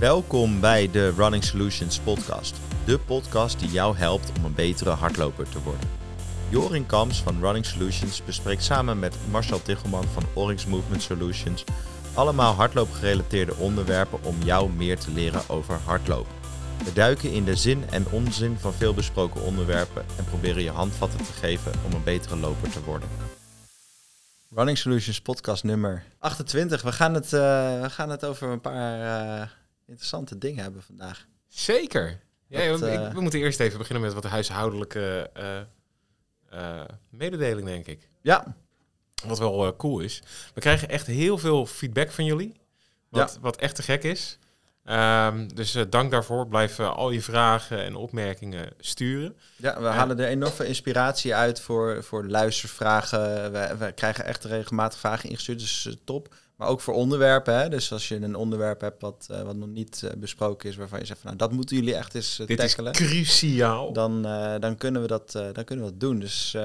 Welkom bij de Running Solutions podcast. De podcast die jou helpt om een betere hardloper te worden. Jorin Kams van Running Solutions bespreekt samen met Marcel Tichelman van Oryx Movement Solutions allemaal hardloopgerelateerde onderwerpen om jou meer te leren over hardlopen. We duiken in de zin en onzin van veel besproken onderwerpen en proberen je handvatten te geven om een betere loper te worden. Running Solutions podcast nummer 28. We gaan het, uh, we gaan het over een paar uh, interessante dingen hebben vandaag. Zeker. Ja, Wat, we, we, moeten eerst even beginnen met wat huishoudelijke mededeling, denk ik. Ja. Wat wel cool is. We krijgen echt heel veel feedback van jullie. Wat, ja. wat echt te gek is. Um, dus uh, dank daarvoor. Blijf uh, al je vragen en opmerkingen sturen. Ja, we halen er enorme inspiratie uit voor, voor luistervragen. We, we krijgen echt regelmatig vragen ingestuurd, dus top. Maar ook voor onderwerpen. Hè? Dus als je een onderwerp hebt wat, wat nog niet besproken is, waarvan je zegt van nou, dat moeten jullie echt eens Dit tackelen. Is cruciaal. Dan, dan, kunnen we dat, dan kunnen we dat doen. Dus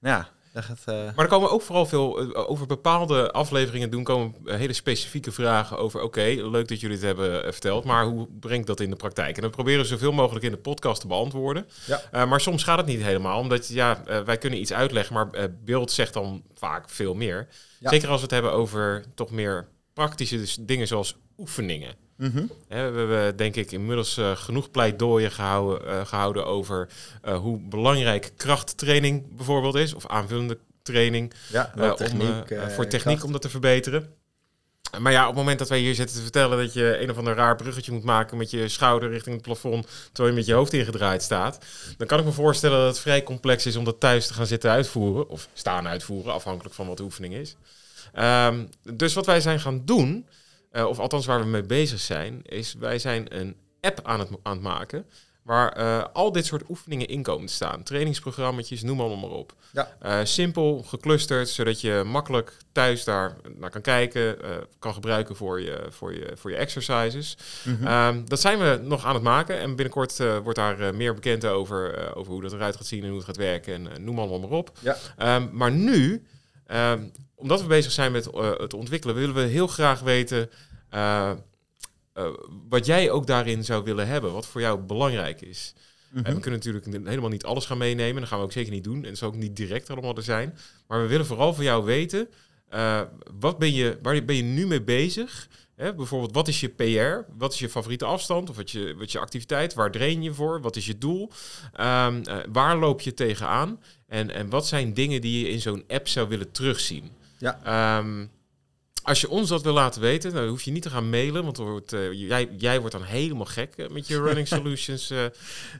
ja, Gaat, uh... Maar er komen ook vooral veel uh, over bepaalde afleveringen doen komen hele specifieke vragen over. Oké, okay, leuk dat jullie het hebben verteld, maar hoe brengt dat in de praktijk? En dat proberen we zoveel mogelijk in de podcast te beantwoorden. Ja. maar soms gaat het niet helemaal, omdat ja, wij kunnen iets uitleggen, maar beeld zegt dan vaak veel meer. Ja. Zeker als we het hebben over toch meer praktische dus dingen zoals oefeningen. Mm -hmm. we hebben denk ik inmiddels uh, genoeg pleidooien gehouden, uh, gehouden over uh, hoe belangrijk krachttraining bijvoorbeeld is, of aanvullende training ja, techniek, voor techniek kracht. om dat te verbeteren. Maar ja, op het moment dat wij hier zitten te vertellen dat je een of ander raar bruggetje moet maken met je schouder richting het plafond, terwijl je met je hoofd ingedraaid staat, dan kan ik me voorstellen dat het vrij complex is om dat thuis te gaan zitten uitvoeren, of staan uitvoeren, afhankelijk van wat de oefening is. Um, dus wat wij zijn gaan doen, uh, of althans waar we mee bezig zijn, is wij zijn een app aan het, aan het maken. Waar uh, al dit soort oefeningen in komen te staan. Trainingsprogrammetjes, noem allemaal maar op. Ja. Uh, simpel, geclusterd, zodat je makkelijk thuis daar naar kan kijken. kan gebruiken voor je, voor je, voor je exercises. Mm -hmm. dat zijn we nog aan het maken. En binnenkort wordt daar meer bekend over, over hoe dat eruit gaat zien en hoe het gaat werken. En noem allemaal maar op. Ja. Um, maar nu Um, omdat we bezig zijn met uh, het ontwikkelen, willen we heel graag weten uh, uh, wat jij ook daarin zou willen hebben, wat voor jou belangrijk is. Mm -hmm. we kunnen natuurlijk helemaal niet alles gaan meenemen, dat gaan we ook zeker niet doen. En het zal ook niet direct allemaal er zijn. Maar we willen vooral voor jou weten, wat ben je, waar ben je nu mee bezig? Hè, bijvoorbeeld, wat is je PR? Wat is je favoriete afstand? Of wat je, wat je activiteit? Waar train je voor? Wat is je doel? Um, waar loop je tegenaan? En, en wat zijn dingen die je in zo'n app zou willen terugzien? Ja. Um, als je ons dat wil laten weten, dan hoef je niet te gaan mailen, want wordt, uh, jij, jij wordt dan helemaal gek uh, met je Running Solutions uh,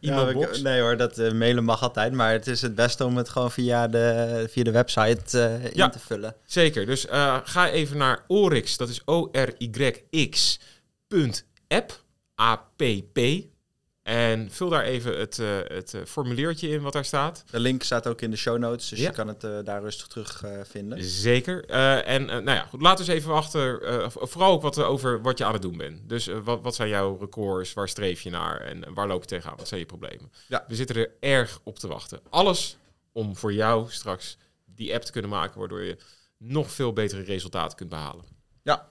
e-mailbox. Ja, nee hoor, dat mailen mag altijd, maar het is het beste om het gewoon via de, via de website in ja, te vullen. Zeker, dus ga even naar Oryx, dat is O-R-Y-X app, A-P-P, en vul daar even het, uh, het uh, formuliertje in wat daar staat. De link staat ook in de show notes, dus ja. je kan het uh, daar rustig terug vinden. Zeker. en nou ja, goed, laten we eens even achter, vooral ook wat over wat je aan het doen bent. Dus wat, wat zijn jouw records, waar streef je naar en waar loop je tegenaan? Wat zijn je problemen? Ja. We zitten er erg op te wachten. Alles om voor jou straks die app te kunnen maken, waardoor je nog veel betere resultaten kunt behalen. Ja,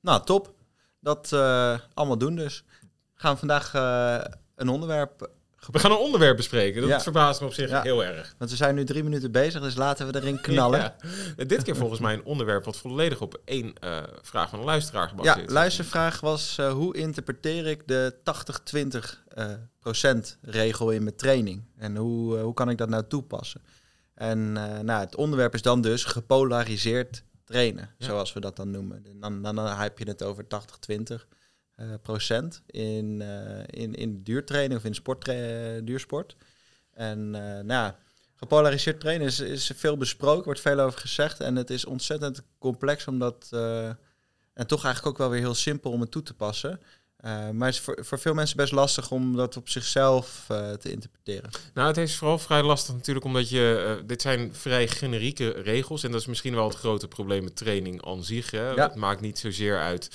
nou top. Dat allemaal doen dus. Gaan we vandaag een onderwerp. We gaan een onderwerp bespreken. Dat ja. verbaast me op zich heel erg. Want we zijn nu drie minuten bezig, dus laten we erin knallen. Ja. Dit keer volgens mij een onderwerp wat volledig op één uh, vraag van een luisteraar gebaseerd is. Ja, luistervraag was uh, hoe interpreteer ik de 80-20 uh, procent regel in mijn training? En hoe, hoe kan ik dat nou toepassen? En nou, het onderwerp is dan dus gepolariseerd trainen, zoals we dat dan noemen. Dan, dan, dan heb je het over 80-20. Uh, procent in, uh, in, in duurtraining of in sport, duursport. En uh, nou, gepolariseerd trainen is, is veel besproken, wordt veel over gezegd. En het is ontzettend complex, omdat. en toch eigenlijk ook wel weer heel simpel om het toe te passen. Uh, maar het is voor, voor veel mensen best lastig om dat op zichzelf uh, te interpreteren. Nou, het is vooral vrij lastig natuurlijk omdat je... Uh, dit zijn vrij generieke regels en dat is misschien wel het grote probleem met training aan zich. Hè? Ja. Het maakt niet zozeer uit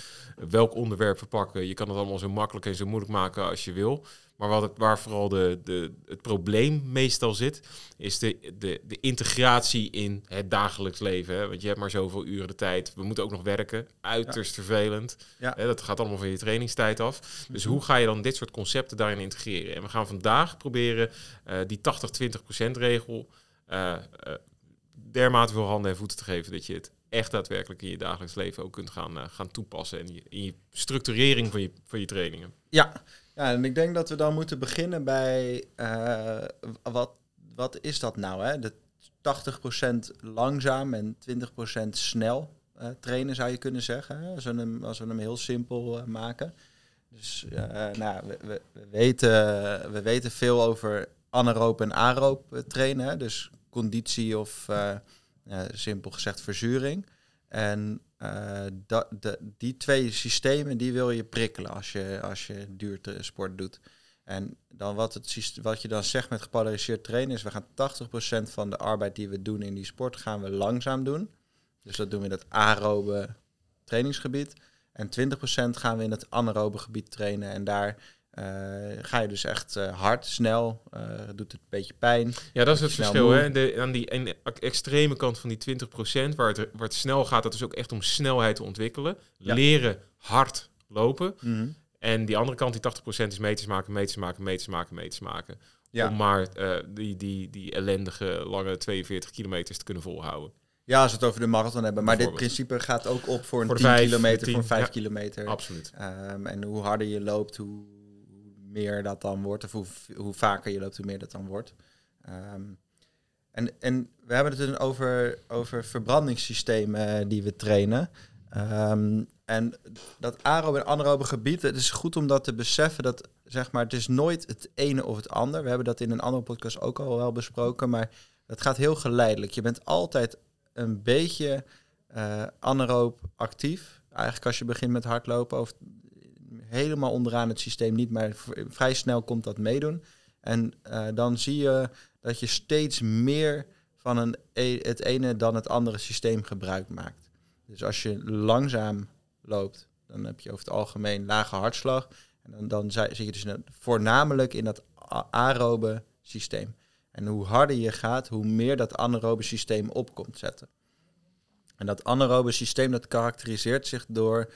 welk onderwerp we pakken. Je kan het allemaal zo makkelijk en zo moeilijk maken als je wil. Maar wat het, waar vooral de, de, het probleem meestal zit, is de, de, de integratie in het dagelijks leven. Hè? Want je hebt maar zoveel uren de tijd. We moeten ook nog werken. Uiterst vervelend. Ja. Hè, dat gaat allemaal van je trainingstijd af. Dus Mhm. hoe ga je dan dit soort concepten daarin integreren? En we gaan vandaag proberen eh, die 80-20% regel eh, eh, dermate veel handen en voeten te geven dat je het echt daadwerkelijk in je dagelijks leven ook kunt gaan, gaan toepassen. En je, in je structurering van je, van je trainingen. Ja. Ja, en ik denk dat we dan moeten beginnen bij eh, wat, wat is dat nou? Hè? De 80% langzaam en 20% snel eh, trainen zou je kunnen zeggen. Als, we hem, als we hem heel simpel eh, maken. Dus nou, we, we, we, weten, we weten veel over anaeroop en aeroop trainen. Hè? Dus conditie of simpel gezegd verzuring. En eh, die twee systemen die wil je prikkelen als je, als je duursport doet. En dan wat, het, wat je dan zegt met gepolariseerd trainen is... we gaan 80% van de arbeid die we doen in die sport gaan we langzaam doen. Dus dat doen we in het aerobe trainingsgebied. En 20% gaan we in het anaerobe gebied trainen. En daar eh, ga je dus echt eh, hard, snel, eh, doet het een beetje pijn. Ja, dat is het verschil. moe. Hè? De, aan die extreme kant van die 20%, waar het, waar het snel gaat, dat is ook echt om snelheid te ontwikkelen. Ja. Leren hard lopen. En die andere kant, die 80% is meters maken, meters maken, meters maken, meters maken. Ja. Om maar eh, die, die, die ellendige lange 42 kilometers te kunnen volhouden. Ja, als we het over de marathon hebben. Maar dit principe gaat ook op voor een Voor de 10 vijf, kilometer, voor een 5 ja. kilometer. Absoluut. Ehm, en hoe harder je loopt, hoe meer dat dan wordt. Of hoe, hoe vaker je loopt, hoe meer dat dan wordt. Ehm, en, en we hebben het over, over verbrandingssystemen die we trainen. Ehm, en dat aerobe en anaerobe gebied, het is goed om dat te beseffen dat zeg maar, het is nooit het ene of het ander. We hebben dat in een andere podcast ook al wel besproken, maar dat gaat heel geleidelijk. Je bent altijd een beetje anaeroop actief. Eigenlijk als je begint met hardlopen, of helemaal onderaan het systeem niet, maar vrij snel komt dat meedoen. En eh, dan zie je dat je steeds meer van een, e- het ene dan het andere systeem gebruik maakt. Dus als je langzaam loopt, dan heb je over het algemeen lage hartslag. En dan, dan zi- zit je dus voornamelijk in dat aerobe systeem. En hoe harder je gaat, hoe meer dat anaerobe systeem op komt zetten. En dat anaerobe systeem dat karakteriseert zich door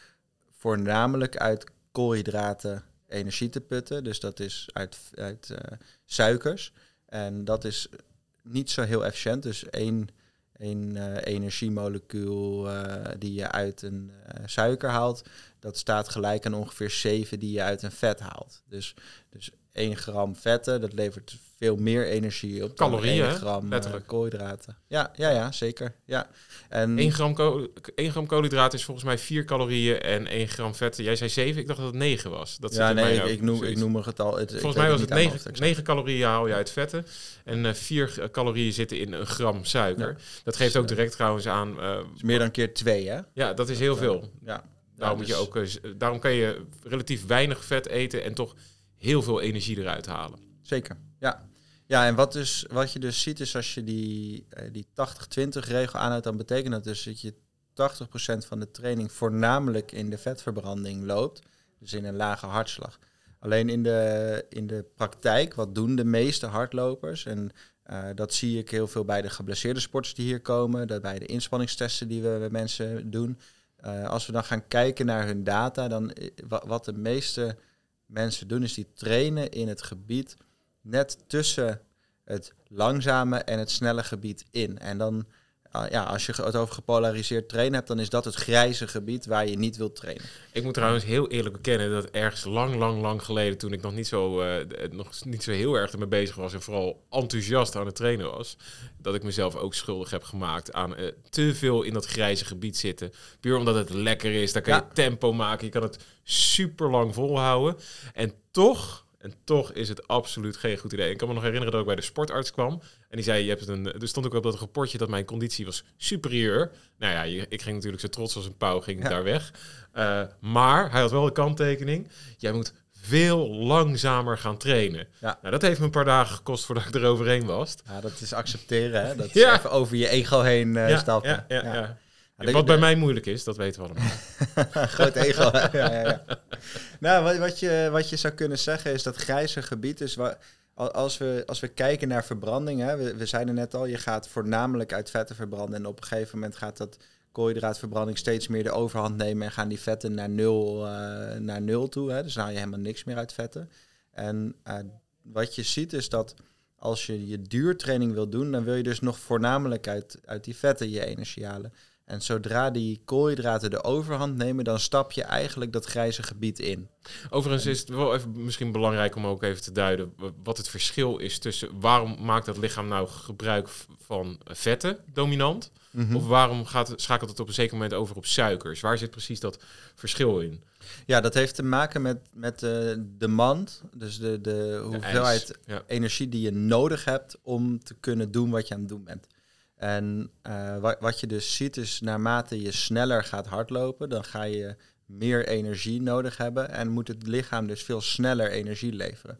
voornamelijk uit koolhydraten energie te putten. Dus dat is uit, uit eh, suikers. En dat is niet zo heel efficiënt. Dus één, één eh, energiemolecuul eh, die je uit een suiker haalt, dat staat gelijk aan ongeveer 7 die je uit een vet haalt. Dus, dus 1 gram vetten, dat levert veel meer energie op dan Calorieën, 1 hè? gram eh, Letterlijk. koolhydraten. Ja, ja, ja, zeker. Ja. En 1 gram, ko- 1 gram koolhydraten is volgens mij 4 calorieën en 1 gram vet. Jij zei 7, ik dacht dat het 9 was. Dat ja, nee, ik, noem, ik noem een getal. Het, Volgens mij was het aan 9, mijn hoofd exact. 9 calorieën haal je uit vetten. En 4 calorieën zitten in een gram suiker. Dat geeft ook eh, direct trouwens aan... eh, is meer dan keer twee, hè? ja, dat is heel veel. Ja. Daarom, Ja, moet je dus- ook, eh, daarom kan je relatief weinig vet eten en toch heel veel energie eruit halen. Zeker, ja. Ja, en wat, dus, wat je dus ziet is als je die, eh, die 80-20 regel aanhoudt, dan betekent dat dus dat je 80% van de training voornamelijk in de vetverbranding loopt. Dus in een lage hartslag. Alleen in de, in de praktijk, wat doen de meeste hardlopers? En eh, dat zie ik heel veel bij de geblesseerde sporters die hier komen, dat bij de inspanningstesten die we bij mensen doen. Eh, als we dan gaan kijken naar hun data, dan wa- wat de meeste mensen doen, is die trainen in het gebied net tussen het langzame en het snelle gebied in. En dan, ja, als je het over gepolariseerd trainen hebt, dan is dat het grijze gebied waar je niet wilt trainen. Ik moet trouwens heel eerlijk bekennen dat ergens lang, lang, lang geleden, toen ik nog niet zo, eh, nog niet zo heel erg ermee bezig was en vooral enthousiast aan het trainen was, dat ik mezelf ook schuldig heb gemaakt aan eh, te veel in dat grijze gebied zitten. Puur omdat het lekker is, daar kan Ja. je tempo maken, je kan het super lang volhouden. En toch, en toch is het absoluut geen goed idee. Ik kan me nog herinneren dat ik bij de sportarts kwam en die zei, je hebt een, er stond ook op dat rapportje dat mijn conditie was superieur. Nou ja, ik ging natuurlijk zo trots als een pauw, ging Ja. daar weg. Eh, maar hij had wel de kanttekening. Jij moet veel langzamer gaan trainen. Ja. Nou, dat heeft me een paar dagen gekost voordat ik eroverheen was. Ja, dat is accepteren, hè? Dat is Ja. even over je ego heen eh, ja, stappen. ja, ja, Wat bij mij moeilijk is, dat weten we allemaal. Groot ego. ja, ja, ja. Nou, wat, wat, je, wat je zou kunnen zeggen is dat grijze gebied is... Wa als we, als we kijken naar verbranding, hè, we, we zeiden net al, je gaat voornamelijk uit vetten verbranden. En op een gegeven moment gaat dat koolhydraatverbranding steeds meer de overhand nemen en gaan die vetten naar nul, uh, naar nul toe. Hè. Dus haal je helemaal niks meer uit vetten. En uh, wat je ziet is dat als je je duurtraining wil doen, dan wil je dus nog voornamelijk uit, uit die vetten je energie halen. En zodra die koolhydraten de overhand nemen, dan stap je eigenlijk dat grijze gebied in. Overigens is het wel even misschien belangrijk om ook even te duiden wat het verschil is tussen waarom maakt dat lichaam nou gebruik van vetten dominant? Mhm. Of waarom gaat, schakelt het op een zeker moment over op suikers? Waar zit precies dat verschil in? Ja, dat heeft te maken met, met de demand, dus de, de hoeveelheid energie die je nodig hebt om te kunnen doen wat je aan het doen bent. En uh, wat, wat je dus ziet is, naarmate je sneller gaat hardlopen, dan ga je meer energie nodig hebben en moet het lichaam dus veel sneller energie leveren.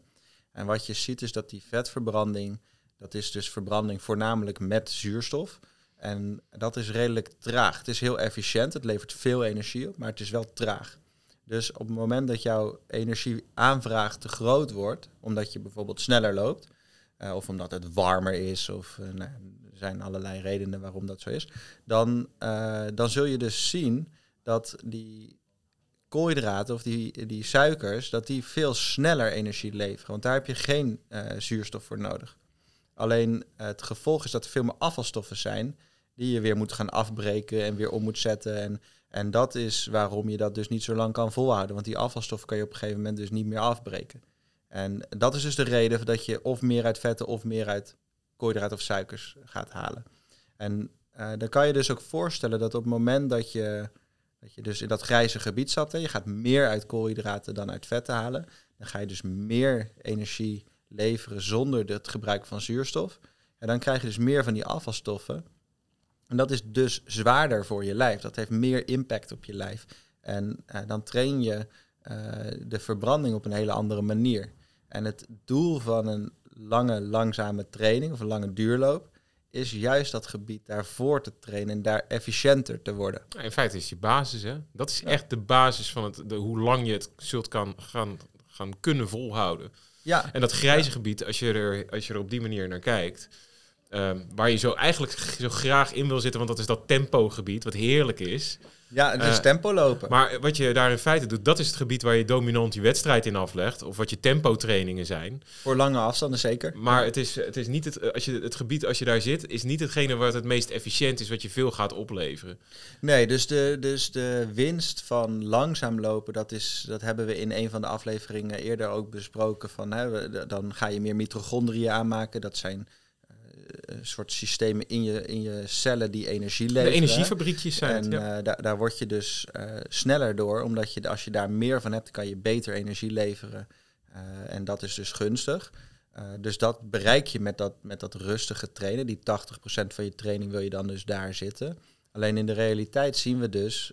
En wat je ziet is dat die vetverbranding, dat is dus verbranding voornamelijk met zuurstof. En dat is redelijk traag. Het is heel efficiënt, het levert veel energie op, maar het is wel traag. Dus op het moment dat jouw energieaanvraag te groot wordt, omdat je bijvoorbeeld sneller loopt, uh, of omdat het warmer is, of uh, nou, zijn allerlei redenen waarom dat zo is, dan, uh, dan zul je dus zien dat die koolhydraten of die, die suikers, dat die veel sneller energie leveren. Want daar heb je geen zuurstof voor nodig. Alleen het gevolg is dat er veel meer afvalstoffen zijn die je weer moet gaan afbreken en weer om moet zetten. En, en dat is waarom je dat dus niet zo lang kan volhouden. Want die afvalstof kan je op een gegeven moment dus niet meer afbreken. En dat is dus de reden dat je of meer uit vetten of meer uit koolhydraten of suikers gaat halen. En uh, dan kan je dus ook voorstellen dat op het moment dat je, dat je dus in dat grijze gebied zat, en je gaat meer uit koolhydraten dan uit vetten halen, dan ga je dus meer energie leveren zonder het gebruik van zuurstof. En dan krijg je dus meer van die afvalstoffen. En dat is dus zwaarder voor je lijf. Dat heeft meer impact op je lijf. En uh, dan train je uh, de verbranding op een hele andere manier. En het doel van een lange, langzame training of een lange duurloop is juist dat gebied daarvoor te trainen en daar efficiënter te worden. in feite is je basis, hè? Dat is echt de basis van het, de, hoe lang je het zult kan gaan, gaan kunnen volhouden. Ja. En dat grijze gebied, als je, er, als je er op die manier naar kijkt, um, waar je zo eigenlijk zo graag in wil zitten, want dat is dat tempo-gebied, wat heerlijk is. Ja, het is uh, tempo lopen. Maar wat je daar in feite doet, dat is het gebied waar je dominant je wedstrijd in aflegt. Of wat je tempo-trainingen zijn. Voor lange afstanden zeker. Maar het is, het is niet het, als je, het gebied, als je daar zit, is niet hetgene wat het meest efficiënt is, wat je veel gaat opleveren. Nee, dus de, dus de winst van langzaam lopen, dat, is, dat hebben we in een van de afleveringen eerder ook besproken. Van, hè, dan ga je meer mitochondriën aanmaken. Dat zijn soort systemen in je, in je cellen die energie leveren. De energiefabriekjes zijn En ja. uh, daar, daar word je dus uh, sneller door, omdat je als je daar meer van hebt, kan je beter energie leveren. En dat is dus gunstig. dus dat bereik je met dat, met dat rustige trainen. Die 80% van je training wil je dan dus daar zitten. Alleen in de realiteit zien we dus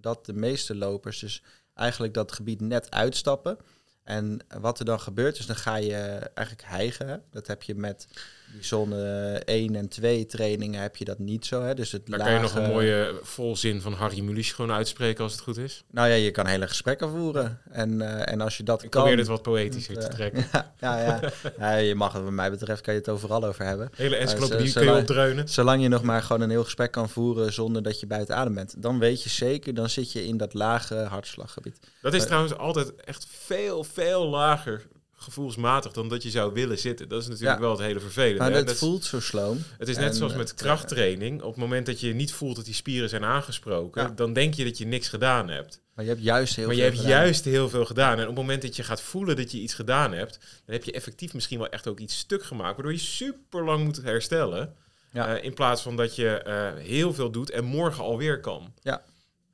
dat de meeste lopers dus eigenlijk dat gebied net uitstappen. En wat er dan gebeurt, is dan ga je eigenlijk hijgen. Dat heb je met die zone 1 en 2 trainingen heb je dat niet zo. Hè? Dus het Daar kan je nog een mooie volzin van Harry Mulisch gewoon uitspreken als het goed is. Nou ja, je kan hele gesprekken voeren. En, uh, en als je dat Ik kan... probeer dit wat poëtischer te trekken. ja, ja, ja. je mag het wat mij betreft, kan je het overal over hebben. Hele encyclopedie kun je opdreunen. Zolang je nog maar gewoon een heel gesprek kan voeren zonder dat je buiten adem bent. Dan weet je zeker, dan zit je in dat lage hartslaggebied. Dat is trouwens altijd echt veel, veel lager gevoelsmatig dan dat je zou willen zitten. Dat is natuurlijk ja. wel het hele vervelende. Maar het dat voelt zo sloom. Het is net en, zoals met krachttraining. Op het moment dat je niet voelt dat die spieren zijn aangesproken, ja. dan denk je dat je niks gedaan hebt. Maar je hebt juist heel maar veel je hebt juist heel veel gedaan. En op het moment dat je gaat voelen dat je iets gedaan hebt, dan heb je effectief misschien wel echt ook iets stuk gemaakt, waardoor je super lang moet herstellen. Ja. Uh, in plaats van dat je uh, heel veel doet en morgen alweer kan. Ja,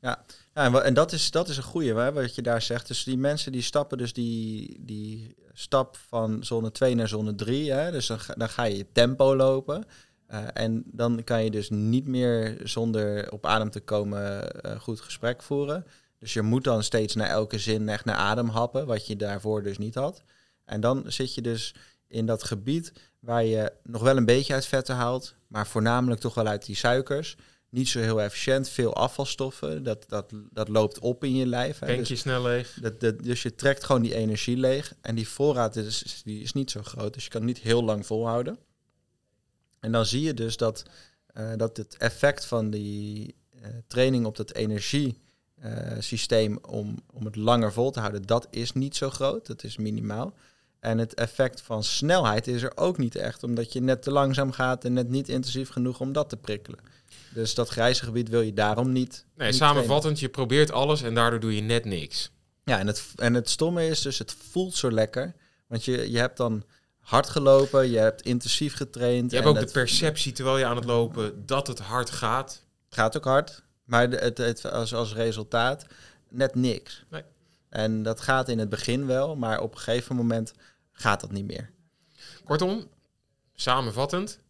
ja. ja en, en dat, is, dat is een goede, hè, wat je daar zegt. Dus die mensen die stappen dus die, die stap van zone 2 naar zone 3. Hè, dus dan, ga je tempo lopen. Uh, en dan kan je dus niet meer zonder op adem te komen uh, goed gesprek voeren. Dus je moet dan steeds naar elke zin echt naar adem happen, wat je daarvoor dus niet had. En dan zit je dus in dat gebied waar je nog wel een beetje uit vetten haalt, maar voornamelijk toch wel uit die suikers. Niet zo heel efficiënt. Veel afvalstoffen, dat, dat, dat loopt op in je lijf. Hè. Denk Dus, je snel leeg? dat, dat, dus je trekt gewoon die energie leeg. En die voorraad is, die is niet zo groot, dus je kan niet heel lang volhouden. En dan zie je dus dat, eh, dat het effect van die eh, training op dat energiesysteem om, om het langer vol te houden, dat is niet zo groot. Dat is minimaal. En het effect van snelheid is er ook niet echt, omdat je net te langzaam gaat en net niet intensief genoeg om dat te prikkelen. Dus dat grijze gebied wil je daarom niet. Nee, niet samenvattend, je probeert alles en daardoor doe je net niks. ja, en het, en het stomme is dus, het voelt zo lekker. Want je, je hebt dan hard gelopen, je hebt intensief getraind. Je hebt ook de het perceptie terwijl je aan het lopen dat het hard gaat. gaat ook hard, maar het, het, als, als resultaat net niks. Nee. En dat gaat in het begin wel, maar op een gegeven moment gaat dat niet meer. Kortom, samenvattend,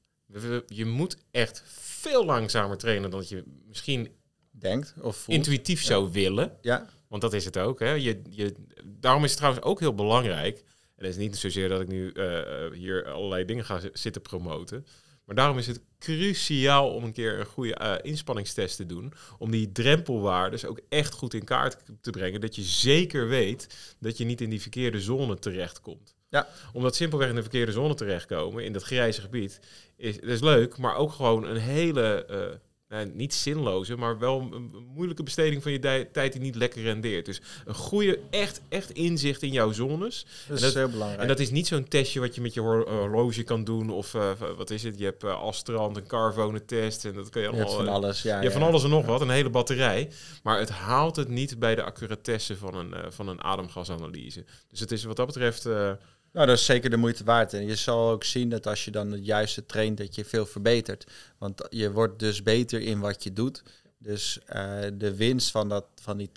je moet echt veel langzamer trainen dan je misschien Denkt of voelt. intuïtief zou willen. Ja, Want dat is het ook. Hè? Je, je, daarom is het trouwens ook heel belangrijk. En het is niet zozeer dat ik nu eh, hier allerlei dingen ga zi- zitten promoten. Maar daarom is het cruciaal om een keer een goede eh, inspanningstest te doen. Om die drempelwaardes ook echt goed in kaart te brengen. Dat je zeker weet dat je niet in die verkeerde zone terechtkomt. Ja. Omdat simpelweg in de verkeerde zone terechtkomen, in dat grijze gebied, is, dat is leuk. Maar ook gewoon een hele, eh, nou, niet zinloze, maar wel een, moeilijke besteding van je tijd die niet lekker rendeert. Dus een goede, echt, echt inzicht in jouw zones. dat is dat- heel belangrijk. En dat is niet zo'n testje wat je met je hor- horloge kan doen. Of eh, wat is het? Je hebt uh, Astrand, een Carvone test. En dat kan je je hebt allemaal. van eh, alles. Ja, je hebt ja. van alles en nog wat, een hele batterij. Maar het haalt het niet bij de accuratesse van een, eh, van een ademgasanalyse. Dus het is wat dat betreft. eh, Nou, dat is zeker de moeite waard. En je zal ook zien dat als je dan het juiste traint, dat je veel verbetert. Want je wordt dus beter in wat je doet. Dus eh, de winst van, dat, van die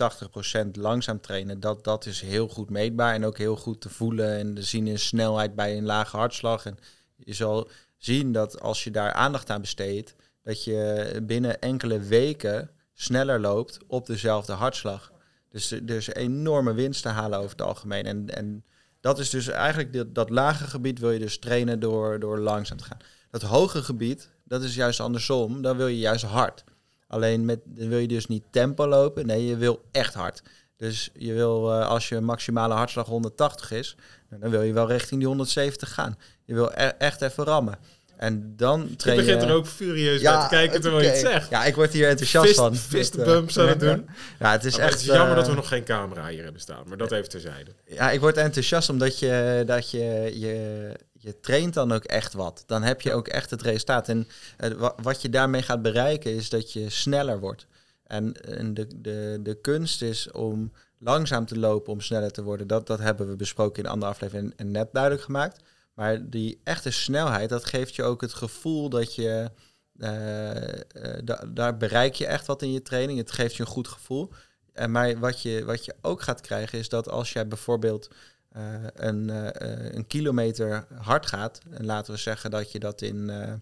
80% langzaam trainen, dat, dat is heel goed meetbaar. En ook heel goed te voelen en te zien in snelheid bij een lage hartslag. En je zal zien dat als je daar aandacht aan besteedt, dat je binnen enkele weken sneller loopt op dezelfde hartslag. Dus er is een enorme winst te halen over het algemeen. En, en dat is dus eigenlijk dat, dat lage gebied wil je dus trainen door, door langzaam te gaan. Dat hoge gebied, dat is juist andersom. Dan wil je juist hard. Alleen met, dan wil je dus niet tempo lopen. Nee, je wil echt hard. Dus je wil, eh, als je maximale hartslag 180 is, nou, dan wil je wel richting die 170 gaan. Je wil e- echt even rammen. En dan train je... begint er ook furieus bij te kijken terwijl je het zegt. Ja, ik word hier enthousiast Fist, van. fist Dat, eh, bumps aan het doen. Ja, het is Maar echt... het is jammer eh, dat we nog geen camera hier hebben staan. Maar dat even terzijde. Ja, ik word enthousiast omdat je, dat je, je, je traint dan ook echt wat. Dan heb je ook echt het resultaat. En eh, wa- wat je daarmee gaat bereiken is dat je sneller wordt. En, en de, de, de kunst is om langzaam te lopen om sneller te worden. Dat, dat hebben we besproken in de andere aflevering en, en net duidelijk gemaakt. Maar die echte snelheid, dat geeft je ook het gevoel dat je... eh, eh, da- daar bereik je echt wat in je training. Het geeft je een goed gevoel. En maar wat je, wat je ook gaat krijgen is dat als jij bijvoorbeeld eh, een, eh, eh, een kilometer hard gaat, en laten we zeggen dat je dat in eh,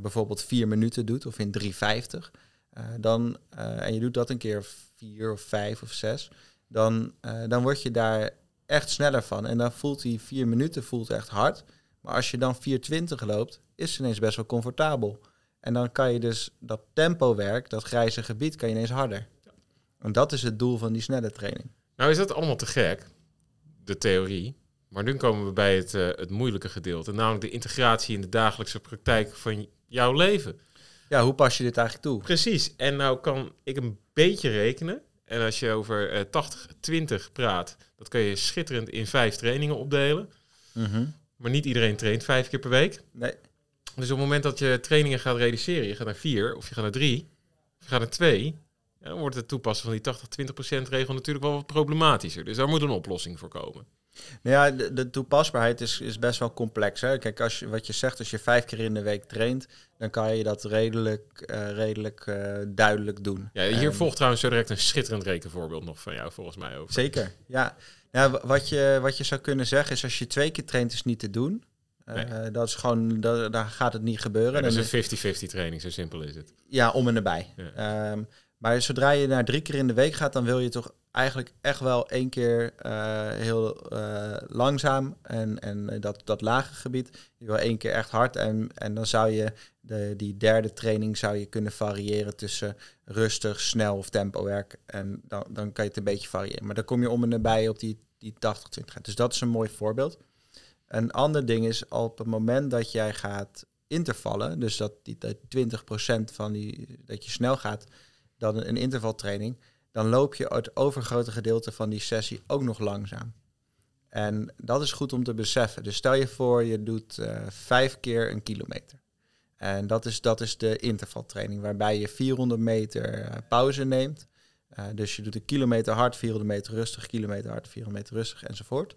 bijvoorbeeld vier minuten doet of in 3,50, eh, dan, eh, en je doet dat een keer vier of vijf of zes, dan, eh, dan word je daar echt sneller van. En dan voelt die vier minuten voelt echt hard. Maar als je dan 4,20 loopt, is het ineens best wel comfortabel. En dan kan je dus dat tempowerk, dat grijze gebied, kan je ineens harder. En dat is het doel van die snelle training. Nou is dat allemaal te gek, de theorie. Maar nu komen we bij het, eh, het moeilijke gedeelte. Namelijk de integratie in de dagelijkse praktijk van jouw leven. Ja, hoe pas je dit eigenlijk toe? Precies. En nou kan ik een beetje rekenen. En als je over eh 80-20 praat, dat kan je schitterend in vijf trainingen opdelen. Maar niet iedereen traint vijf keer per week. Nee. Dus op het moment dat je trainingen gaat reduceren, je gaat naar vier, of je gaat naar drie, of je gaat naar twee, dan wordt het toepassen van die 80-20% regel natuurlijk wel wat problematischer. Dus daar moet een oplossing voor komen. Nou ja, de, de toepasbaarheid is, is best wel complex. Hè? Kijk, als je, wat je zegt, als je vijf keer in de week traint, dan kan je dat redelijk, eh, redelijk eh, duidelijk doen. Ja, hier En- volgt trouwens zo direct een schitterend rekenvoorbeeld nog van jou, volgens mij over. Zeker, ja. wa- wat, je, wat je zou kunnen zeggen is, als je twee keer traint, is niet te doen. Eh, Nee. Dat is gewoon, daar gaat het niet gebeuren. Ja, dat is een 50-50 training, zo simpel is het. Ja, om en nabij. Ja. Ehm, Maar zodra je naar drie keer in de week gaat, dan wil je toch eigenlijk echt wel één keer uh, heel uh, langzaam en, en dat, dat lage gebied. Je wil één keer echt hard en, en dan zou je de, die derde training zou je kunnen variëren tussen rustig, snel of tempo werk. En dan, dan kan je het een beetje variëren. Maar dan kom je om en nabij op die, die 80-20. Dus dat is een mooi voorbeeld. Een ander ding is op het moment dat jij gaat intervallen, dus dat die, dat 20% van die dat je snel gaat, dan een intervaltraining, dan loop je het overgrote gedeelte van die sessie ook nog langzaam. En dat is goed om te beseffen. Dus stel je voor, je doet uh, vijf keer een kilometer. En dat is, dat is de intervaltraining, waarbij je 400 meter uh, pauze neemt. Uh, dus je doet een kilometer hard, 400 meter rustig, kilometer hard, 400 meter rustig enzovoort.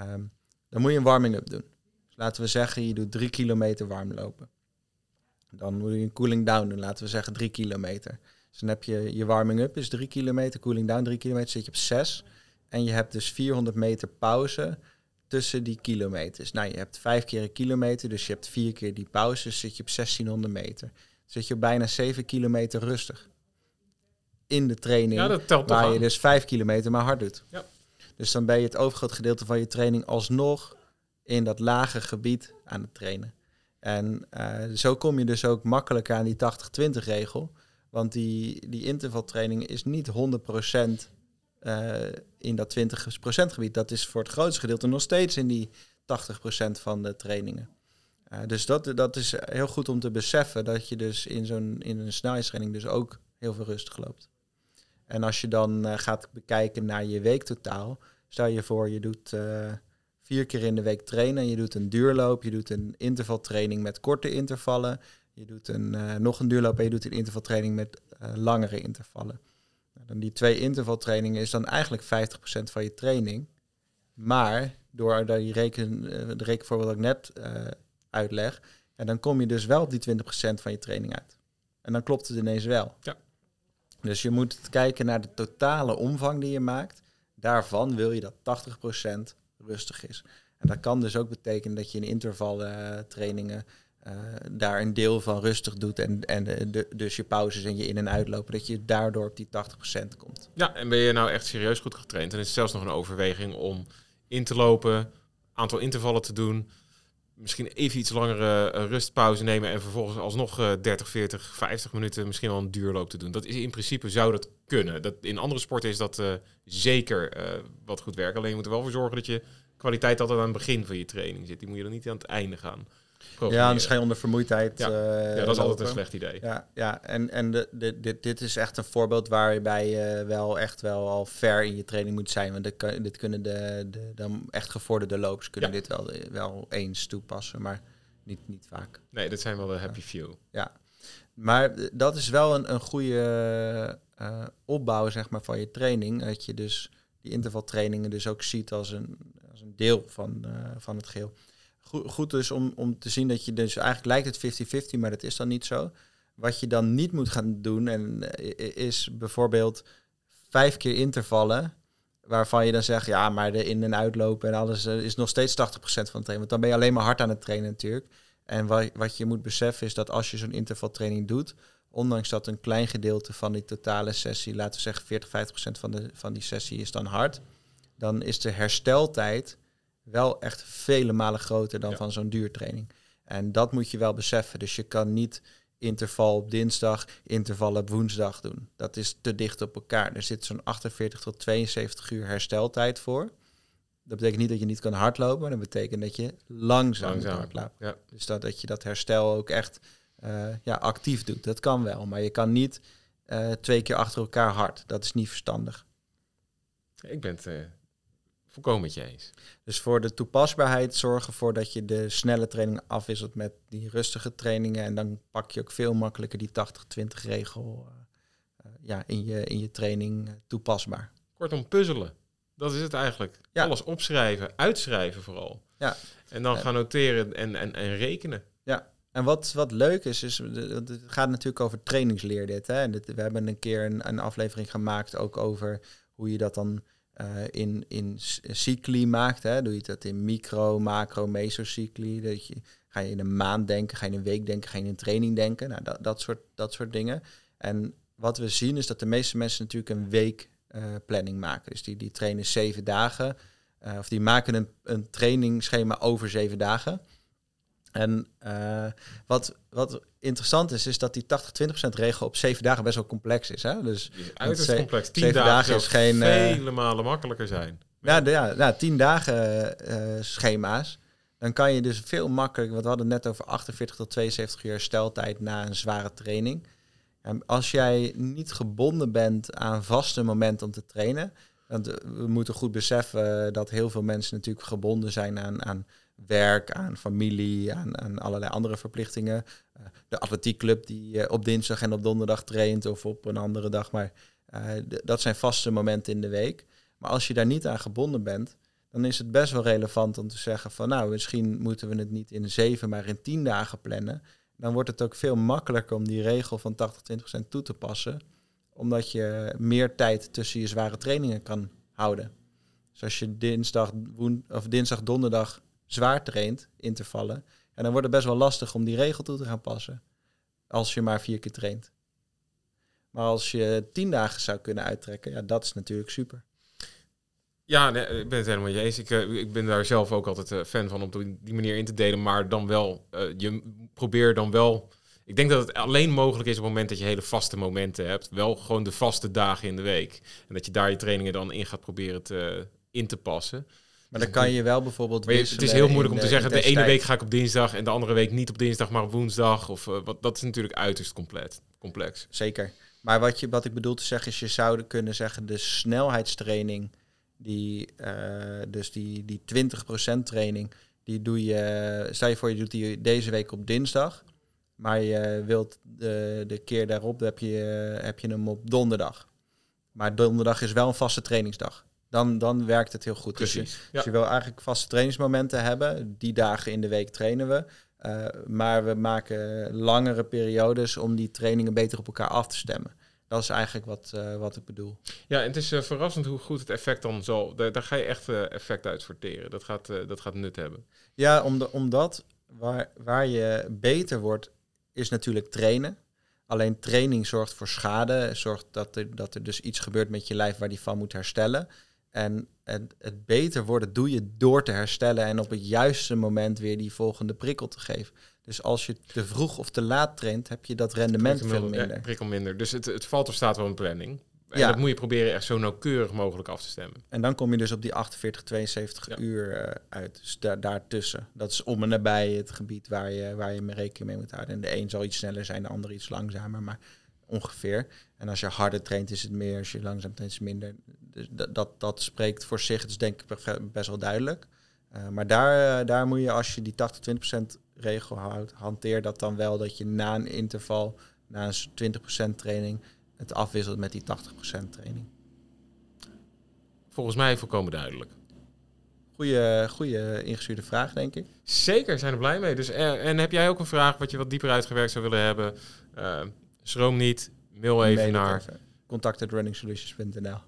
Um, dan moet je een warming-up doen. Dus laten we zeggen, je doet drie kilometer warm lopen. Dan moet je een cooling down doen, laten we zeggen drie kilometer. Dus dan heb je je warming up is 3 kilometer, cooling down 3 kilometer, zit je op 6. En je hebt dus 400 meter pauze tussen die kilometers. Nou, je hebt vijf keer een kilometer, dus je hebt vier keer die pauze, dus zit je op 1600 meter. Zit je op bijna 7 kilometer rustig. In de training, ja, dat telt waar aan. je dus 5 kilometer maar hard doet. Ja. Dus dan ben je het overgrote gedeelte van je training alsnog in dat lage gebied aan het trainen. En uh, zo kom je dus ook makkelijker aan die 80-20 regel. Want die, die intervaltraining is niet 100% uh, in dat 20% gebied. Dat is voor het grootste gedeelte nog steeds in die 80% van de trainingen. Uh, dus dat, dat is heel goed om te beseffen dat je dus in zo'n in een snelheidstraining dus ook heel veel rustig loopt. En als je dan uh, gaat bekijken naar je weektotaal, stel je voor je doet vier keer in de week trainen, je doet een duurloop, je doet een intervaltraining met korte intervallen, je doet een, uh, nog een duurloop en je doet een intervaltraining met uh, langere intervallen. Nou, dan die twee intervaltrainingen is dan eigenlijk 50% van je training. Maar door die reken, uh, de rekenvoorbeeld dat ik net uitleg, ja, dan kom je dus wel op die 20% van je training uit. En dan klopt het ineens wel. Ja. Dus je moet kijken naar de totale omvang die je maakt. Daarvan wil je dat 80% rustig is. En dat kan dus ook betekenen dat je in intervaltrainingen uh, daar een deel van rustig doet en, en de, dus je pauzes en je in- en uitlopen, dat je daardoor op die 80% komt. Ja, en ben je nou echt serieus goed getraind, dan is het zelfs nog een overweging om in te lopen, aantal intervallen te doen, misschien even iets langere uh, rustpauze nemen en vervolgens alsnog uh, 30, 40, 50 minuten misschien wel een duurloop te doen. Dat is in principe zou dat kunnen. Dat, in andere sporten is dat uh, zeker wat goed werkt. Alleen je moet er wel voor zorgen dat je kwaliteit altijd aan het begin van je training zit. Die moet je dan niet aan het einde gaan. Ja, anders ga je onder vermoeidheid. Ja, uh, ja dat is altijd een slecht idee. Ja, ja. en, en de, de, dit, dit is echt een voorbeeld waarbij je wel echt wel al ver in je training moet zijn. Want dit, dit kunnen de, de, de echt gevorderde lopers kunnen ja. dit wel, wel eens toepassen, maar niet, niet vaak. Nee, dat zijn wel de happy few. Ja, maar dat is wel een, een goede uh, opbouw zeg maar, van je training. Dat je dus die intervaltrainingen dus ook ziet als een, als een deel van, uh, van het geheel goed, dus om, om te zien dat je dus eigenlijk lijkt het 50-50, maar dat is dan niet zo. Wat je dan niet moet gaan doen en, is bijvoorbeeld vijf keer intervallen, waarvan je dan zegt, ja, maar de in- en uitlopen en alles is nog steeds 80% van het trainen. Want dan ben je alleen maar hard aan het trainen natuurlijk. En wat, wat je moet beseffen is dat als je zo'n intervaltraining doet, ondanks dat een klein gedeelte van die totale sessie, laten we zeggen 40, 50% van, de, van die sessie is dan hard, dan is de hersteltijd wel echt vele malen groter dan ja. van zo'n duurtraining. En dat moet je wel beseffen. Dus je kan niet interval op dinsdag, interval op woensdag doen. Dat is te dicht op elkaar. Er zit zo'n 48 tot 72 uur hersteltijd voor. Dat betekent niet dat je niet kan hardlopen, maar dat betekent dat je langzaam, langzaam. moet hardlopen. Ja. Dus dat, dat je dat herstel ook echt uh, ja, actief doet. Dat kan wel, maar je kan niet uh, twee keer achter elkaar hard. Dat is niet verstandig. Ik ben het uh, volkomen met je eens. Dus voor de toepasbaarheid zorgen ervoor dat je de snelle training afwisselt met die rustige trainingen. En dan pak je ook veel makkelijker die 80-20 regel uh, ja, in, je, in je training toepasbaar. Kortom, puzzelen. Dat is het eigenlijk. Ja. Alles opschrijven, uitschrijven vooral. Ja. En dan gaan noteren en, en, en rekenen. Ja, en wat, wat leuk is, is het gaat natuurlijk over trainingsleer dit. Hè? we hebben een keer een, een aflevering gemaakt ook over hoe je dat dan uh, in, in cycli maakt. Hè? Doe je dat in micro, macro, mesocycli. Dat je, ga je in een maand denken, ga je in een week denken, ga je in een training denken. Nou, dat, dat, soort, dat soort dingen. En wat we zien is dat de meeste mensen natuurlijk een week eh, planning maken. Dus die, die trainen zeven dagen. eh, of die maken een, een trainingsschema over zeven dagen. En eh, wat, wat interessant is, is dat die 80-20% regel op zeven dagen best wel complex is. Hè? Dus Die is uiterst complex. Tien dagen, is geen, eh, vele malen makkelijker zijn. ja, de, ja, ja, tien dagen eh, schema's. Dan kan je dus veel makkelijker, want we hadden het net over 48 tot 72 uur hersteltijd na een zware training. En als jij niet gebonden bent aan vaste momenten om te trainen, want we moeten goed beseffen dat heel veel mensen natuurlijk gebonden zijn aan, aan werk, aan familie, aan, aan allerlei andere verplichtingen. Eh, de atletiekclub die eh, op dinsdag en op donderdag traint of op een andere dag, maar eh, dat zijn vaste momenten in de week. Maar als je daar niet aan gebonden bent, dan is het best wel relevant om te zeggen van nou, misschien moeten we het niet in zeven, maar in tien dagen plannen. Dan wordt het ook veel makkelijker om die regel van 80-20% toe te passen. Omdat je meer tijd tussen je zware trainingen kan houden. Dus als je dinsdag, woen, of dinsdag donderdag zwaar traint, intervallen, en dan wordt het best wel lastig om die regel toe te gaan passen. Als je maar vier keer traint. Maar als je tien dagen zou kunnen uittrekken, ja, dat is natuurlijk super. Ja, nee, ik ben het helemaal je eens. Ik, eh, ik ben daar zelf ook altijd eh, fan van om die manier in te delen. Maar dan wel, eh, je probeer dan wel... Ik denk dat het alleen mogelijk is op het moment dat je hele vaste momenten hebt. Wel gewoon de vaste dagen in de week. En dat je daar je trainingen dan in gaat proberen te, in te passen. Maar dan kan je wel bijvoorbeeld. Je- het is heel moeilijk om te zeggen, de ene week ga ik op dinsdag en de andere week niet op dinsdag, maar op woensdag. Of, eh, wat, dat is natuurlijk uiterst compleet, complex. Zeker. Maar wat, je, wat ik bedoel te zeggen is, je zou kunnen zeggen, de snelheidstraining, die, eh, dus die, die 20% training, die doe je, stel je voor je doet die deze week op dinsdag, maar je wilt de, de keer daarop, heb je, heb je hem op donderdag. Maar donderdag is wel een vaste trainingsdag. Dan, dan werkt het heel goed. Dus je, dus je wil eigenlijk vaste trainingsmomenten hebben. Die dagen in de week trainen we. Eh, maar we maken langere periodes om die trainingen beter op elkaar af te stemmen. Dat is eigenlijk wat, eh, wat ik bedoel. Ja, en het is eh, verrassend hoe goed het effect dan zal. Daar, daar ga je echt effect uit sorteren. Dat gaat, dat gaat nut hebben. Ja, om de, omdat waar, waar je beter wordt, is natuurlijk trainen. Alleen training zorgt voor schade. Zorgt dat er, dat er dus iets gebeurt met je lijf waar die van moet herstellen. En het, het beter worden doe je door te herstellen en op het juiste moment weer die volgende prikkel te geven. Dus als je te vroeg of te laat traint, heb je dat rendement veel ja, minder. prikkel minder. Dus het, het valt of staat wel een planning. En Ja. dat moet je proberen echt zo nauwkeurig mogelijk af te stemmen. En dan kom je dus op die 48, 72 Ja. uur eh, uit. Dus daar, daartussen. Dat is om en nabij het gebied waar je, waar je mee rekening mee moet houden. En de een zal iets sneller zijn, de ander iets langzamer, maar ongeveer. En als je harder traint is het meer, als je langzaam traint is het minder. Dus dat, dat, dat spreekt voor zich, is denk ik be- best wel duidelijk. Eh, maar daar, eh, daar moet je, als je die 80-20% regel houdt, hanteer dat dan wel dat je na een interval, na een s- 20% training, het afwisselt met die 80% training. Volgens mij volkomen duidelijk. Goeie, goeie ingestuurde vraag, denk ik. Zeker, zijn er blij mee. Dus, eh, en heb jij ook een vraag wat je wat dieper uitgewerkt zou willen hebben? Eh, schroom niet, mail even Mail naar... even. contact@runningsolutions.nl.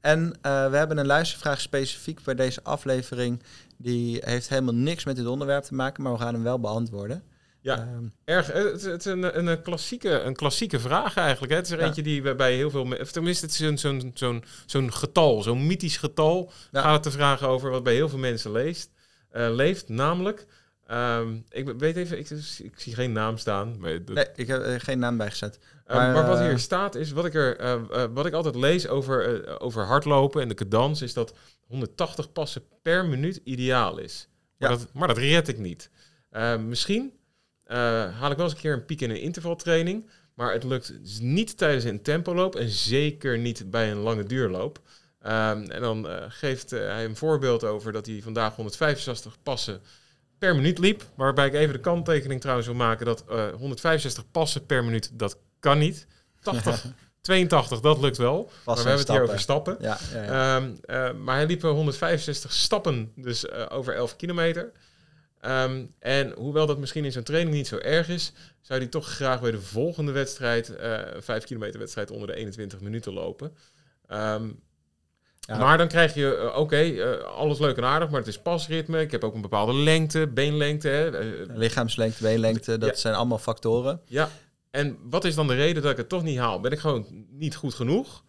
En eh, we hebben een luistervraag specifiek bij deze aflevering. Die heeft helemaal niks met dit onderwerp te maken, maar we gaan hem wel beantwoorden. Ja. Ehm, Erg, eh, het, het is een, een, klassieke, een klassieke vraag eigenlijk. Hè? Het is er Ja. eentje die bij- bij heel veel... Of tenminste, het is zo'n zo'n zo'n getal, zo'n mythisch getal. Ja. Gaat het te vragen over wat bij heel veel mensen leest, eh, leeft. Namelijk, ehm, ik weet even, ik, ik zie geen naam staan. Maar, dat- nee, ik heb er geen naam bij gezet. Eh, Maar, maar, wat eh, hier staat is, wat ik, er, eh, eh, wat ik altijd lees over, over hardlopen en de cadans, is dat 180 passen per minuut ideaal is. Maar, Ja. dat, maar dat red ik niet. Eh, misschien haal ik wel eens een keer een piek in een intervaltraining, maar het lukt niet tijdens een tempoloop en zeker niet bij een lange duurloop. Ehm, en dan geeft hij een voorbeeld over dat hij vandaag 165 passen per minuut liep. Waarbij ik even de kanttekening trouwens wil maken dat eh, 165 passen per minuut, dat kan niet. 80, 82, dat lukt wel. maar we hebben het hier over stappen. Ja, ja, ja. Ehm, eh, maar hij liep wel 165 stappen, dus eh, over 11 kilometer. Ehm, en hoewel dat misschien in zo'n training niet zo erg is, zou hij toch graag bij de volgende wedstrijd, eh 5 kilometer wedstrijd, onder de 21 minuten lopen. Ehm, Ja. Maar dan krijg je, eh, oké, eh, alles leuk en aardig, maar het is pasritme. Ik heb ook een bepaalde lengte, beenlengte. Hè. Eh, Lichaamslengte, beenlengte, dat Ja. zijn allemaal factoren. ja, en wat is dan de reden dat ik het toch niet haal? Ben ik gewoon niet goed genoeg?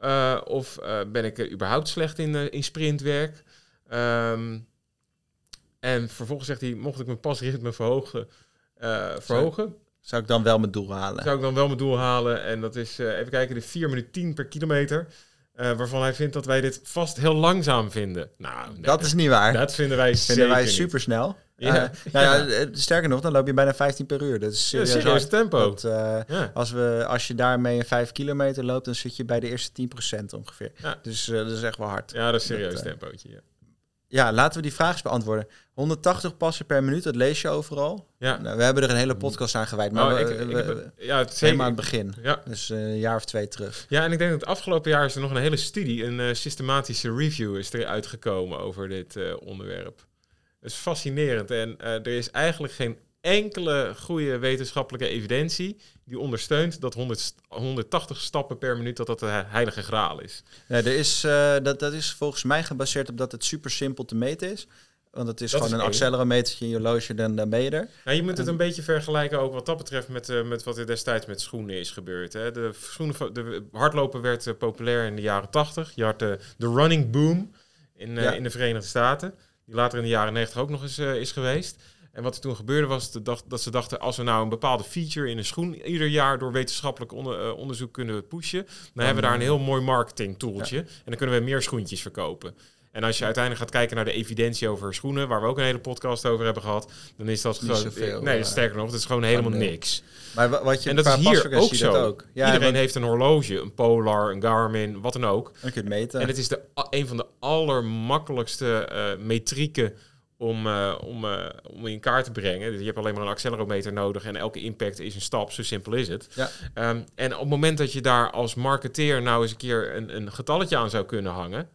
Uh, of ben ik überhaupt slecht in, in sprintwerk? Um, en vervolgens zegt hij, mocht ik mijn pasritme verhogen, verhogen. Zou, zou, ik dan wel mijn doel halen? Zou ik dan wel mijn doel halen? En dat is, even kijken, de 4 minuten 10 per kilometer. Uh, waarvan hij vindt dat wij dit vast heel langzaam vinden. Nou, nee, dat is niet waar. Dat vinden wij vinden wij supersnel. Ja. Uh, nou ja, sterker nog, dan loop je bijna 15 per uur. Dat is serieus, ja, serieus tempo. Dat, uh, ja. als, we, als je daarmee een 5 kilometer loopt, dan zit je bij de eerste 10% ongeveer. Dus dat is echt wel hard. Ja, dat is serieus dat, tempootje. Ja. laten we die vraag eens beantwoorden. 180 passen per minuut, dat lees je overal. Ja. Nou, we hebben er een hele podcast aan gewijd, maar Oh, we, ik heb- ja, het helemaal aan het begin. Ja. Dus eh, een jaar of twee terug. Ja, en ik denk dat het afgelopen jaar is er nog een hele studie, een eh, systematische review is er uitgekomen over dit eh, onderwerp. Dat is fascinerend en er is eigenlijk geen enkele goede wetenschappelijke evidentie die ondersteunt dat 100, st- 180 stappen per minuut dat dat de he- heilige graal is. Ja, er is, eh, dat, dat is volgens mij gebaseerd op dat het super simpel te meten is. Want het is Dat gewoon is een accelerometertje in je horloge, dan, dan ben je er. Nou, je moet het een beetje vergelijken ook wat dat betreft met, eh, met wat er destijds met schoenen is gebeurd. Hè. De, schoenen, de hardlopen werd eh, populair in de jaren 80. Je had de, de running boom in, Ja. in de Verenigde Staten, die later in de jaren 90 ook nog eens is geweest. En wat er toen gebeurde was dag- dat ze dachten, als we nou een bepaalde feature in een schoen ieder jaar door wetenschappelijk onder- eh, onderzoek kunnen pushen, dan hebben we daar een heel mooi marketing tooltje. En dan kunnen we meer schoentjes verkopen. En als je uiteindelijk gaat kijken naar de evidentie over schoenen, waar we ook een hele podcast over hebben gehad, dan is dat Niet gewoon. nee, sterker nog, het is gewoon helemaal nee. niks. Maar wa- wat je En dat is hier ook zo. dat ook. Ja, Iedereen want- heeft een horloge, een Polar, een Garmin, wat dan ook. kun je meten. En het is de, een van de allermakkelijkste eh metrieken om, eh, om, eh, om in kaart te brengen. Dus je hebt alleen maar een accelerometer nodig en elke impact is een stap, zo simpel is het. Ja. Ehm, en op het moment dat je daar als marketeer nou eens een keer een, een getalletje aan zou kunnen hangen.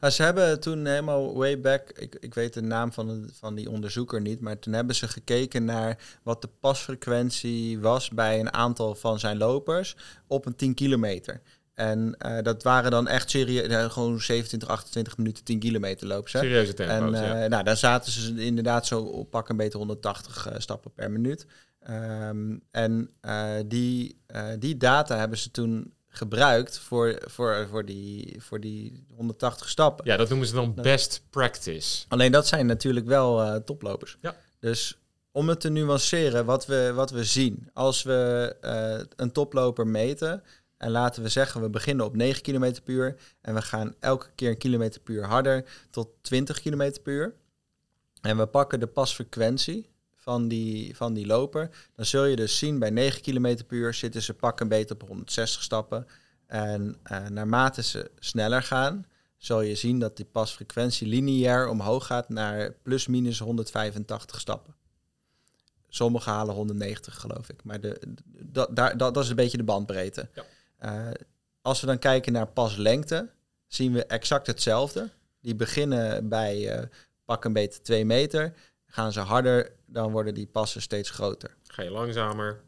Nou, ze hebben toen helemaal way back, ik, ik weet de naam van, de- van die onderzoeker niet, maar toen hebben ze gekeken naar wat de pasfrequentie was bij een aantal van zijn lopers op een 10 kilometer. En eh, dat waren dan echt serieus, gewoon 27, 28 minuten 10 kilometer lopen ze. Serieuze En tempo's. ja. eh, nou, dan zaten ze inderdaad zo op pak een beetje 180 eh, stappen per minuut. Ehm, en die, die data hebben ze toen gebruikt voor, voor, voor, die, voor die 180 stappen. ja, dat noemen ze dan best practice. Alleen dat zijn natuurlijk wel toplopers. Ja. Dus om het te nuanceren, wat we, wat we zien. Als we een toploper meten en laten we zeggen, we beginnen op 9 km per uur en we gaan elke keer een kilometer per uur harder tot 20 km per uur. En we pakken de pasfrequentie van die, van die loper. Dan zul je dus zien, bij 9 km per uur zitten ze pak een beetje op 160 stappen. En eh, naarmate ze sneller gaan, zal je zien dat die pasfrequentie lineair omhoog gaat naar plus minus 185 stappen. Sommigen halen 190 geloof ik, maar de, dat, daar, dat, dat is een beetje de bandbreedte. Ja. Eh, als we dan kijken naar paslengte, zien we exact hetzelfde. Die beginnen bij eh, pak een beetje 2 meter. Gaan ze harder, dan worden die passen steeds groter. Ga je langzamer.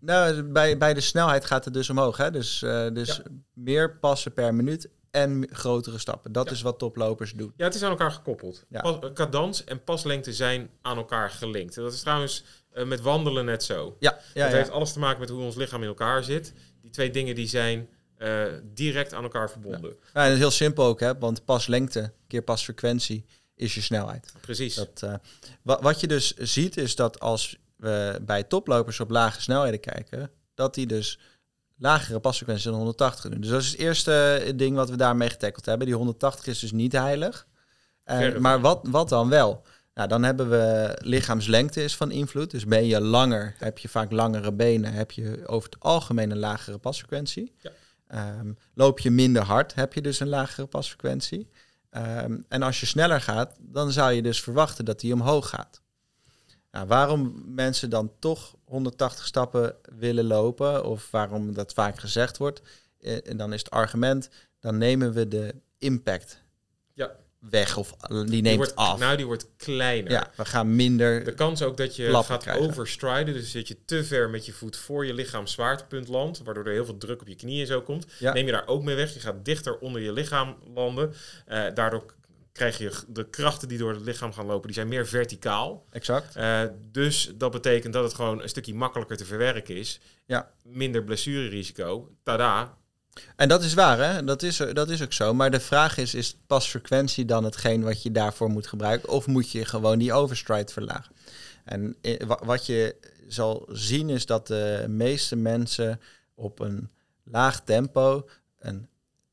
Nou, bij, bij de snelheid gaat het dus omhoog. Hè? Dus, eh, dus Ja. meer passen per minuut en grotere stappen. Dat Ja. is wat toplopers doen. Ja, het is aan elkaar gekoppeld. Ja. Pas, cadans en paslengte zijn aan elkaar gelinkt. Dat is trouwens met wandelen net zo. Ja, ja, dat heeft alles te maken met hoe ons lichaam in elkaar zit. Die twee dingen die zijn eh, direct aan elkaar verbonden. Ja, en dat is heel simpel ook, hè? want paslengte keer pasfrequentie is je snelheid. Precies. Dat, eh, wa- wat je dus ziet is dat als we bij toplopers op lage snelheden kijken, dat die dus lagere pasfrequenties dan 180 doen. Dus dat is het eerste ding wat we daarmee getackled hebben. Die 180 is dus niet heilig. Eh, Verre maar wat, wat dan wel? Nou, dan hebben we lichaamslengte is van invloed. Dus ben je langer, heb je vaak langere benen, heb je over het algemeen een lagere pasfrequentie. Ja. Ehm, loop je minder hard, heb je dus een lagere pasfrequentie. Ehm, en als je sneller gaat, dan zou je dus verwachten dat die omhoog gaat. Nou, waarom mensen dan toch 180 stappen willen lopen, of waarom dat vaak gezegd wordt, eh, en dan is het argument, dan nemen we de impact Ja. Weg, of eh, die die neemt wordt, af. Nou, die wordt kleiner. ja, we gaan minder. De kans ook dat je gaat krijgen. overstriden, dus dat je te ver met je voet voor je lichaam zwaartepunt landt, waardoor er heel veel druk op je knieën zo komt, Ja. neem je daar ook mee weg. Je gaat dichter onder je lichaam landen. Eh, daardoor krijg je de krachten die door het lichaam gaan lopen, die zijn meer verticaal. Exact. Uh, dus dat betekent dat het gewoon een stukje makkelijker te verwerken is. Ja. Minder blessurerisico. Tada. En dat is waar, hè? Dat is, dat is ook zo. Maar de vraag is, is pasfrequentie dan hetgeen wat je daarvoor moet gebruiken? Of moet je gewoon die overstride verlagen? En wat je zal zien is dat de meeste mensen op een laag tempo een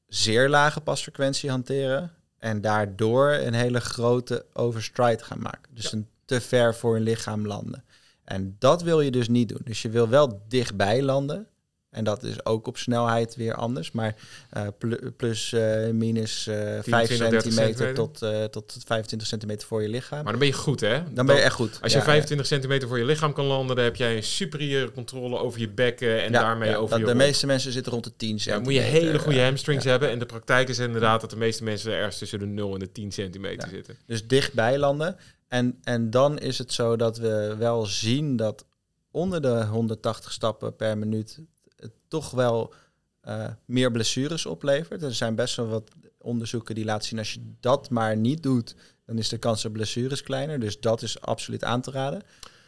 zeer lage pasfrequentie hanteren en daardoor een hele grote overstride gaan maken. Dus een te ver voor hun lichaam landen. En dat wil je dus niet doen. Dus je wil wel dichtbij landen. En dat is ook op snelheid weer anders. Maar uh, plus uh, minus uh, 5 centimeter tot, tot 25 centimeter voor je lichaam. Maar dan ben je goed, hè? Dan, ben je echt goed. Als je 25 centimeter voor je lichaam kan landen, dan heb jij een superieure controle over je bekken en daarmee over je De meeste mensen zitten rond de 10 centimeter. Ja, moet je hele goede hamstrings hebben. En de praktijk is inderdaad dat de meeste mensen ergens tussen de 0 en de 10 centimeter zitten. Dus dichtbij landen. En, en dan is het zo dat we wel zien dat onder de 180 stappen per minuut toch wel uh, meer blessures oplevert. Er zijn best wel wat onderzoeken die laten zien als je dat maar niet doet, dan is de kans op blessures kleiner. Dus dat is absoluut aan te raden.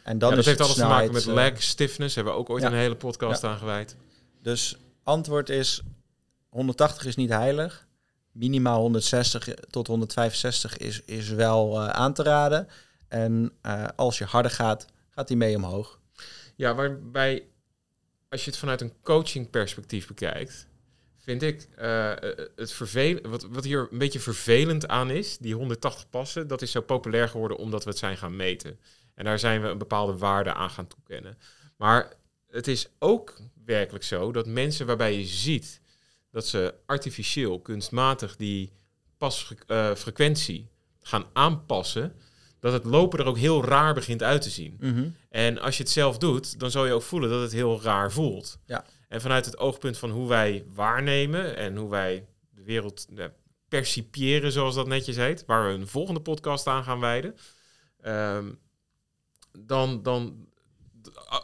En dan ja, dat heeft alles te maken met leg stiffness. Hebben we ook ooit een hele podcast ja. aan gewijd. Dus antwoord is 180 is niet heilig. Minimaal 160 tot 165 is, is wel uh, aan te raden. En uh, als je harder gaat, gaat die mee omhoog. Ja, waarbij als je het vanuit een coaching perspectief bekijkt, vind ik uh, het vervelend. Wat, wat hier een beetje vervelend aan is, die 180 passen, dat is zo populair geworden omdat we het zijn gaan meten. En daar zijn we een bepaalde waarde aan gaan toekennen. Maar het is ook werkelijk zo dat mensen waarbij je ziet dat ze artificieel, kunstmatig die pasfrequentie uh, gaan aanpassen, dat het lopen er ook heel raar begint uit te zien. Mhm. En als je het zelf doet, dan zal je ook voelen dat het heel raar voelt. Ja. En vanuit het oogpunt van hoe wij waarnemen en hoe wij de wereld ja, percipiëren, zoals dat netjes heet, waar we een volgende podcast aan gaan wijden, ehm, dan, dan,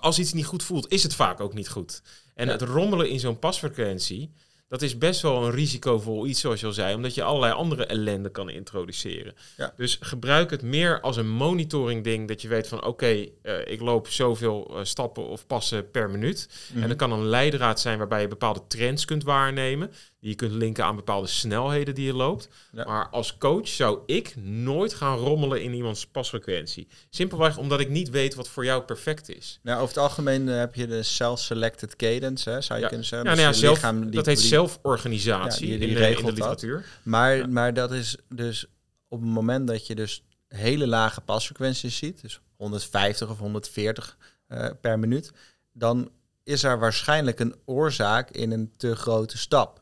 als iets niet goed voelt, is het vaak ook niet goed. En het rommelen in zo'n pasfrequentie, dat is best wel een risicovol iets, zoals je al zei, omdat je allerlei andere ellende kan introduceren. Ja. Dus gebruik het meer als een monitoring ding, dat je weet van oké, eh, ik loop zoveel uh, stappen of passen per minuut. Mhm. En dat kan een leidraad zijn waarbij je bepaalde trends kunt waarnemen, die je kunt linken aan bepaalde snelheden die je loopt. Ja. Maar als coach zou ik nooit gaan rommelen in iemands pasfrequentie. Simpelweg omdat ik niet weet wat voor jou perfect is. Nou, over het algemeen eh, heb je de self-selected cadence, hè, zou je Ja. kunnen zeggen. Ja, Dus nou ja, je zelf, lichaam die- dat heet zelforganisatie Ja, die- die in, de, in de dat. literatuur. Maar, maar dat is dus op het moment dat je dus hele lage pasfrequenties ziet, dus 150 of 140 eh, per minuut, dan is er waarschijnlijk een oorzaak in een te grote stap.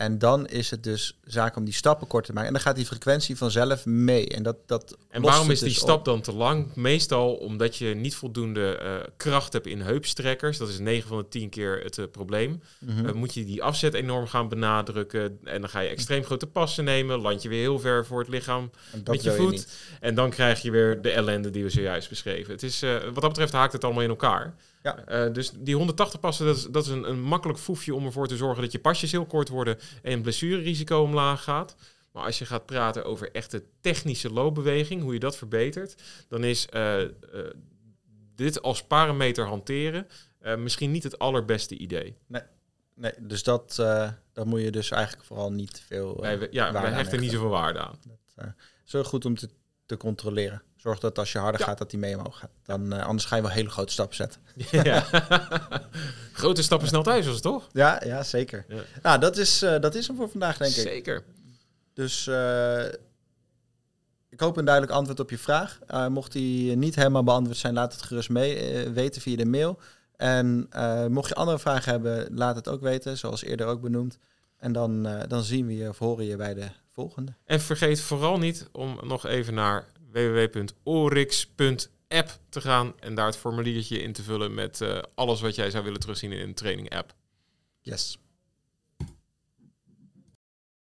En dan is het dus zaak om die stappen kort te maken. En dan gaat die frequentie vanzelf mee. En, dat, dat En waarom is die dus stap op. dan te lang? Meestal omdat je niet voldoende eh, kracht hebt in heupstrekkers. Dat is 9 van de 10 keer het eh, probleem. Dan moet je die afzet enorm gaan benadrukken. En dan ga je extreem grote passen nemen. Land je weer heel ver voor het lichaam met je voet. en dan krijg je weer de ellende die we zojuist beschreven. Het is, wat dat betreft haakt het allemaal in elkaar. Ja. Dus die 180 passen, dat is, dat is een, een makkelijk foefje om ervoor te zorgen dat je pasjes heel kort worden en blessurerisico omlaag gaat. Maar als je gaat praten over echte technische loopbeweging, hoe je dat verbetert, dan is eh, eh, dit als parameter hanteren eh, misschien niet het allerbeste idee. Nee, dus dat, dat moet je dus eigenlijk vooral niet veel. wij, we- ja, wij hechten niet zoveel waarde aan. Dat, is goed om te, te controleren. Zorg dat als je harder Ja. gaat, dat die mee omhoog gaat. Dan, eh, anders ga je wel hele grote stappen zetten. ja. Grote stappen snel thuis was het toch? Ja, ja zeker. Ja. Nou, dat is, eh, dat is hem voor vandaag, denk ik. Zeker. Dus eh, ik hoop een duidelijk antwoord op je vraag. Eh, mocht die niet helemaal beantwoord zijn, laat het gerust mee weten via de mail. En eh, mocht je andere vragen hebben, laat het ook weten, zoals eerder ook benoemd. En dan, eh, dan zien we je of horen je bij de volgende. En vergeet vooral niet om nog even naar www.orix.app te gaan en daar het formuliertje in te vullen met eh, alles wat jij zou willen terugzien in een training app. Yes.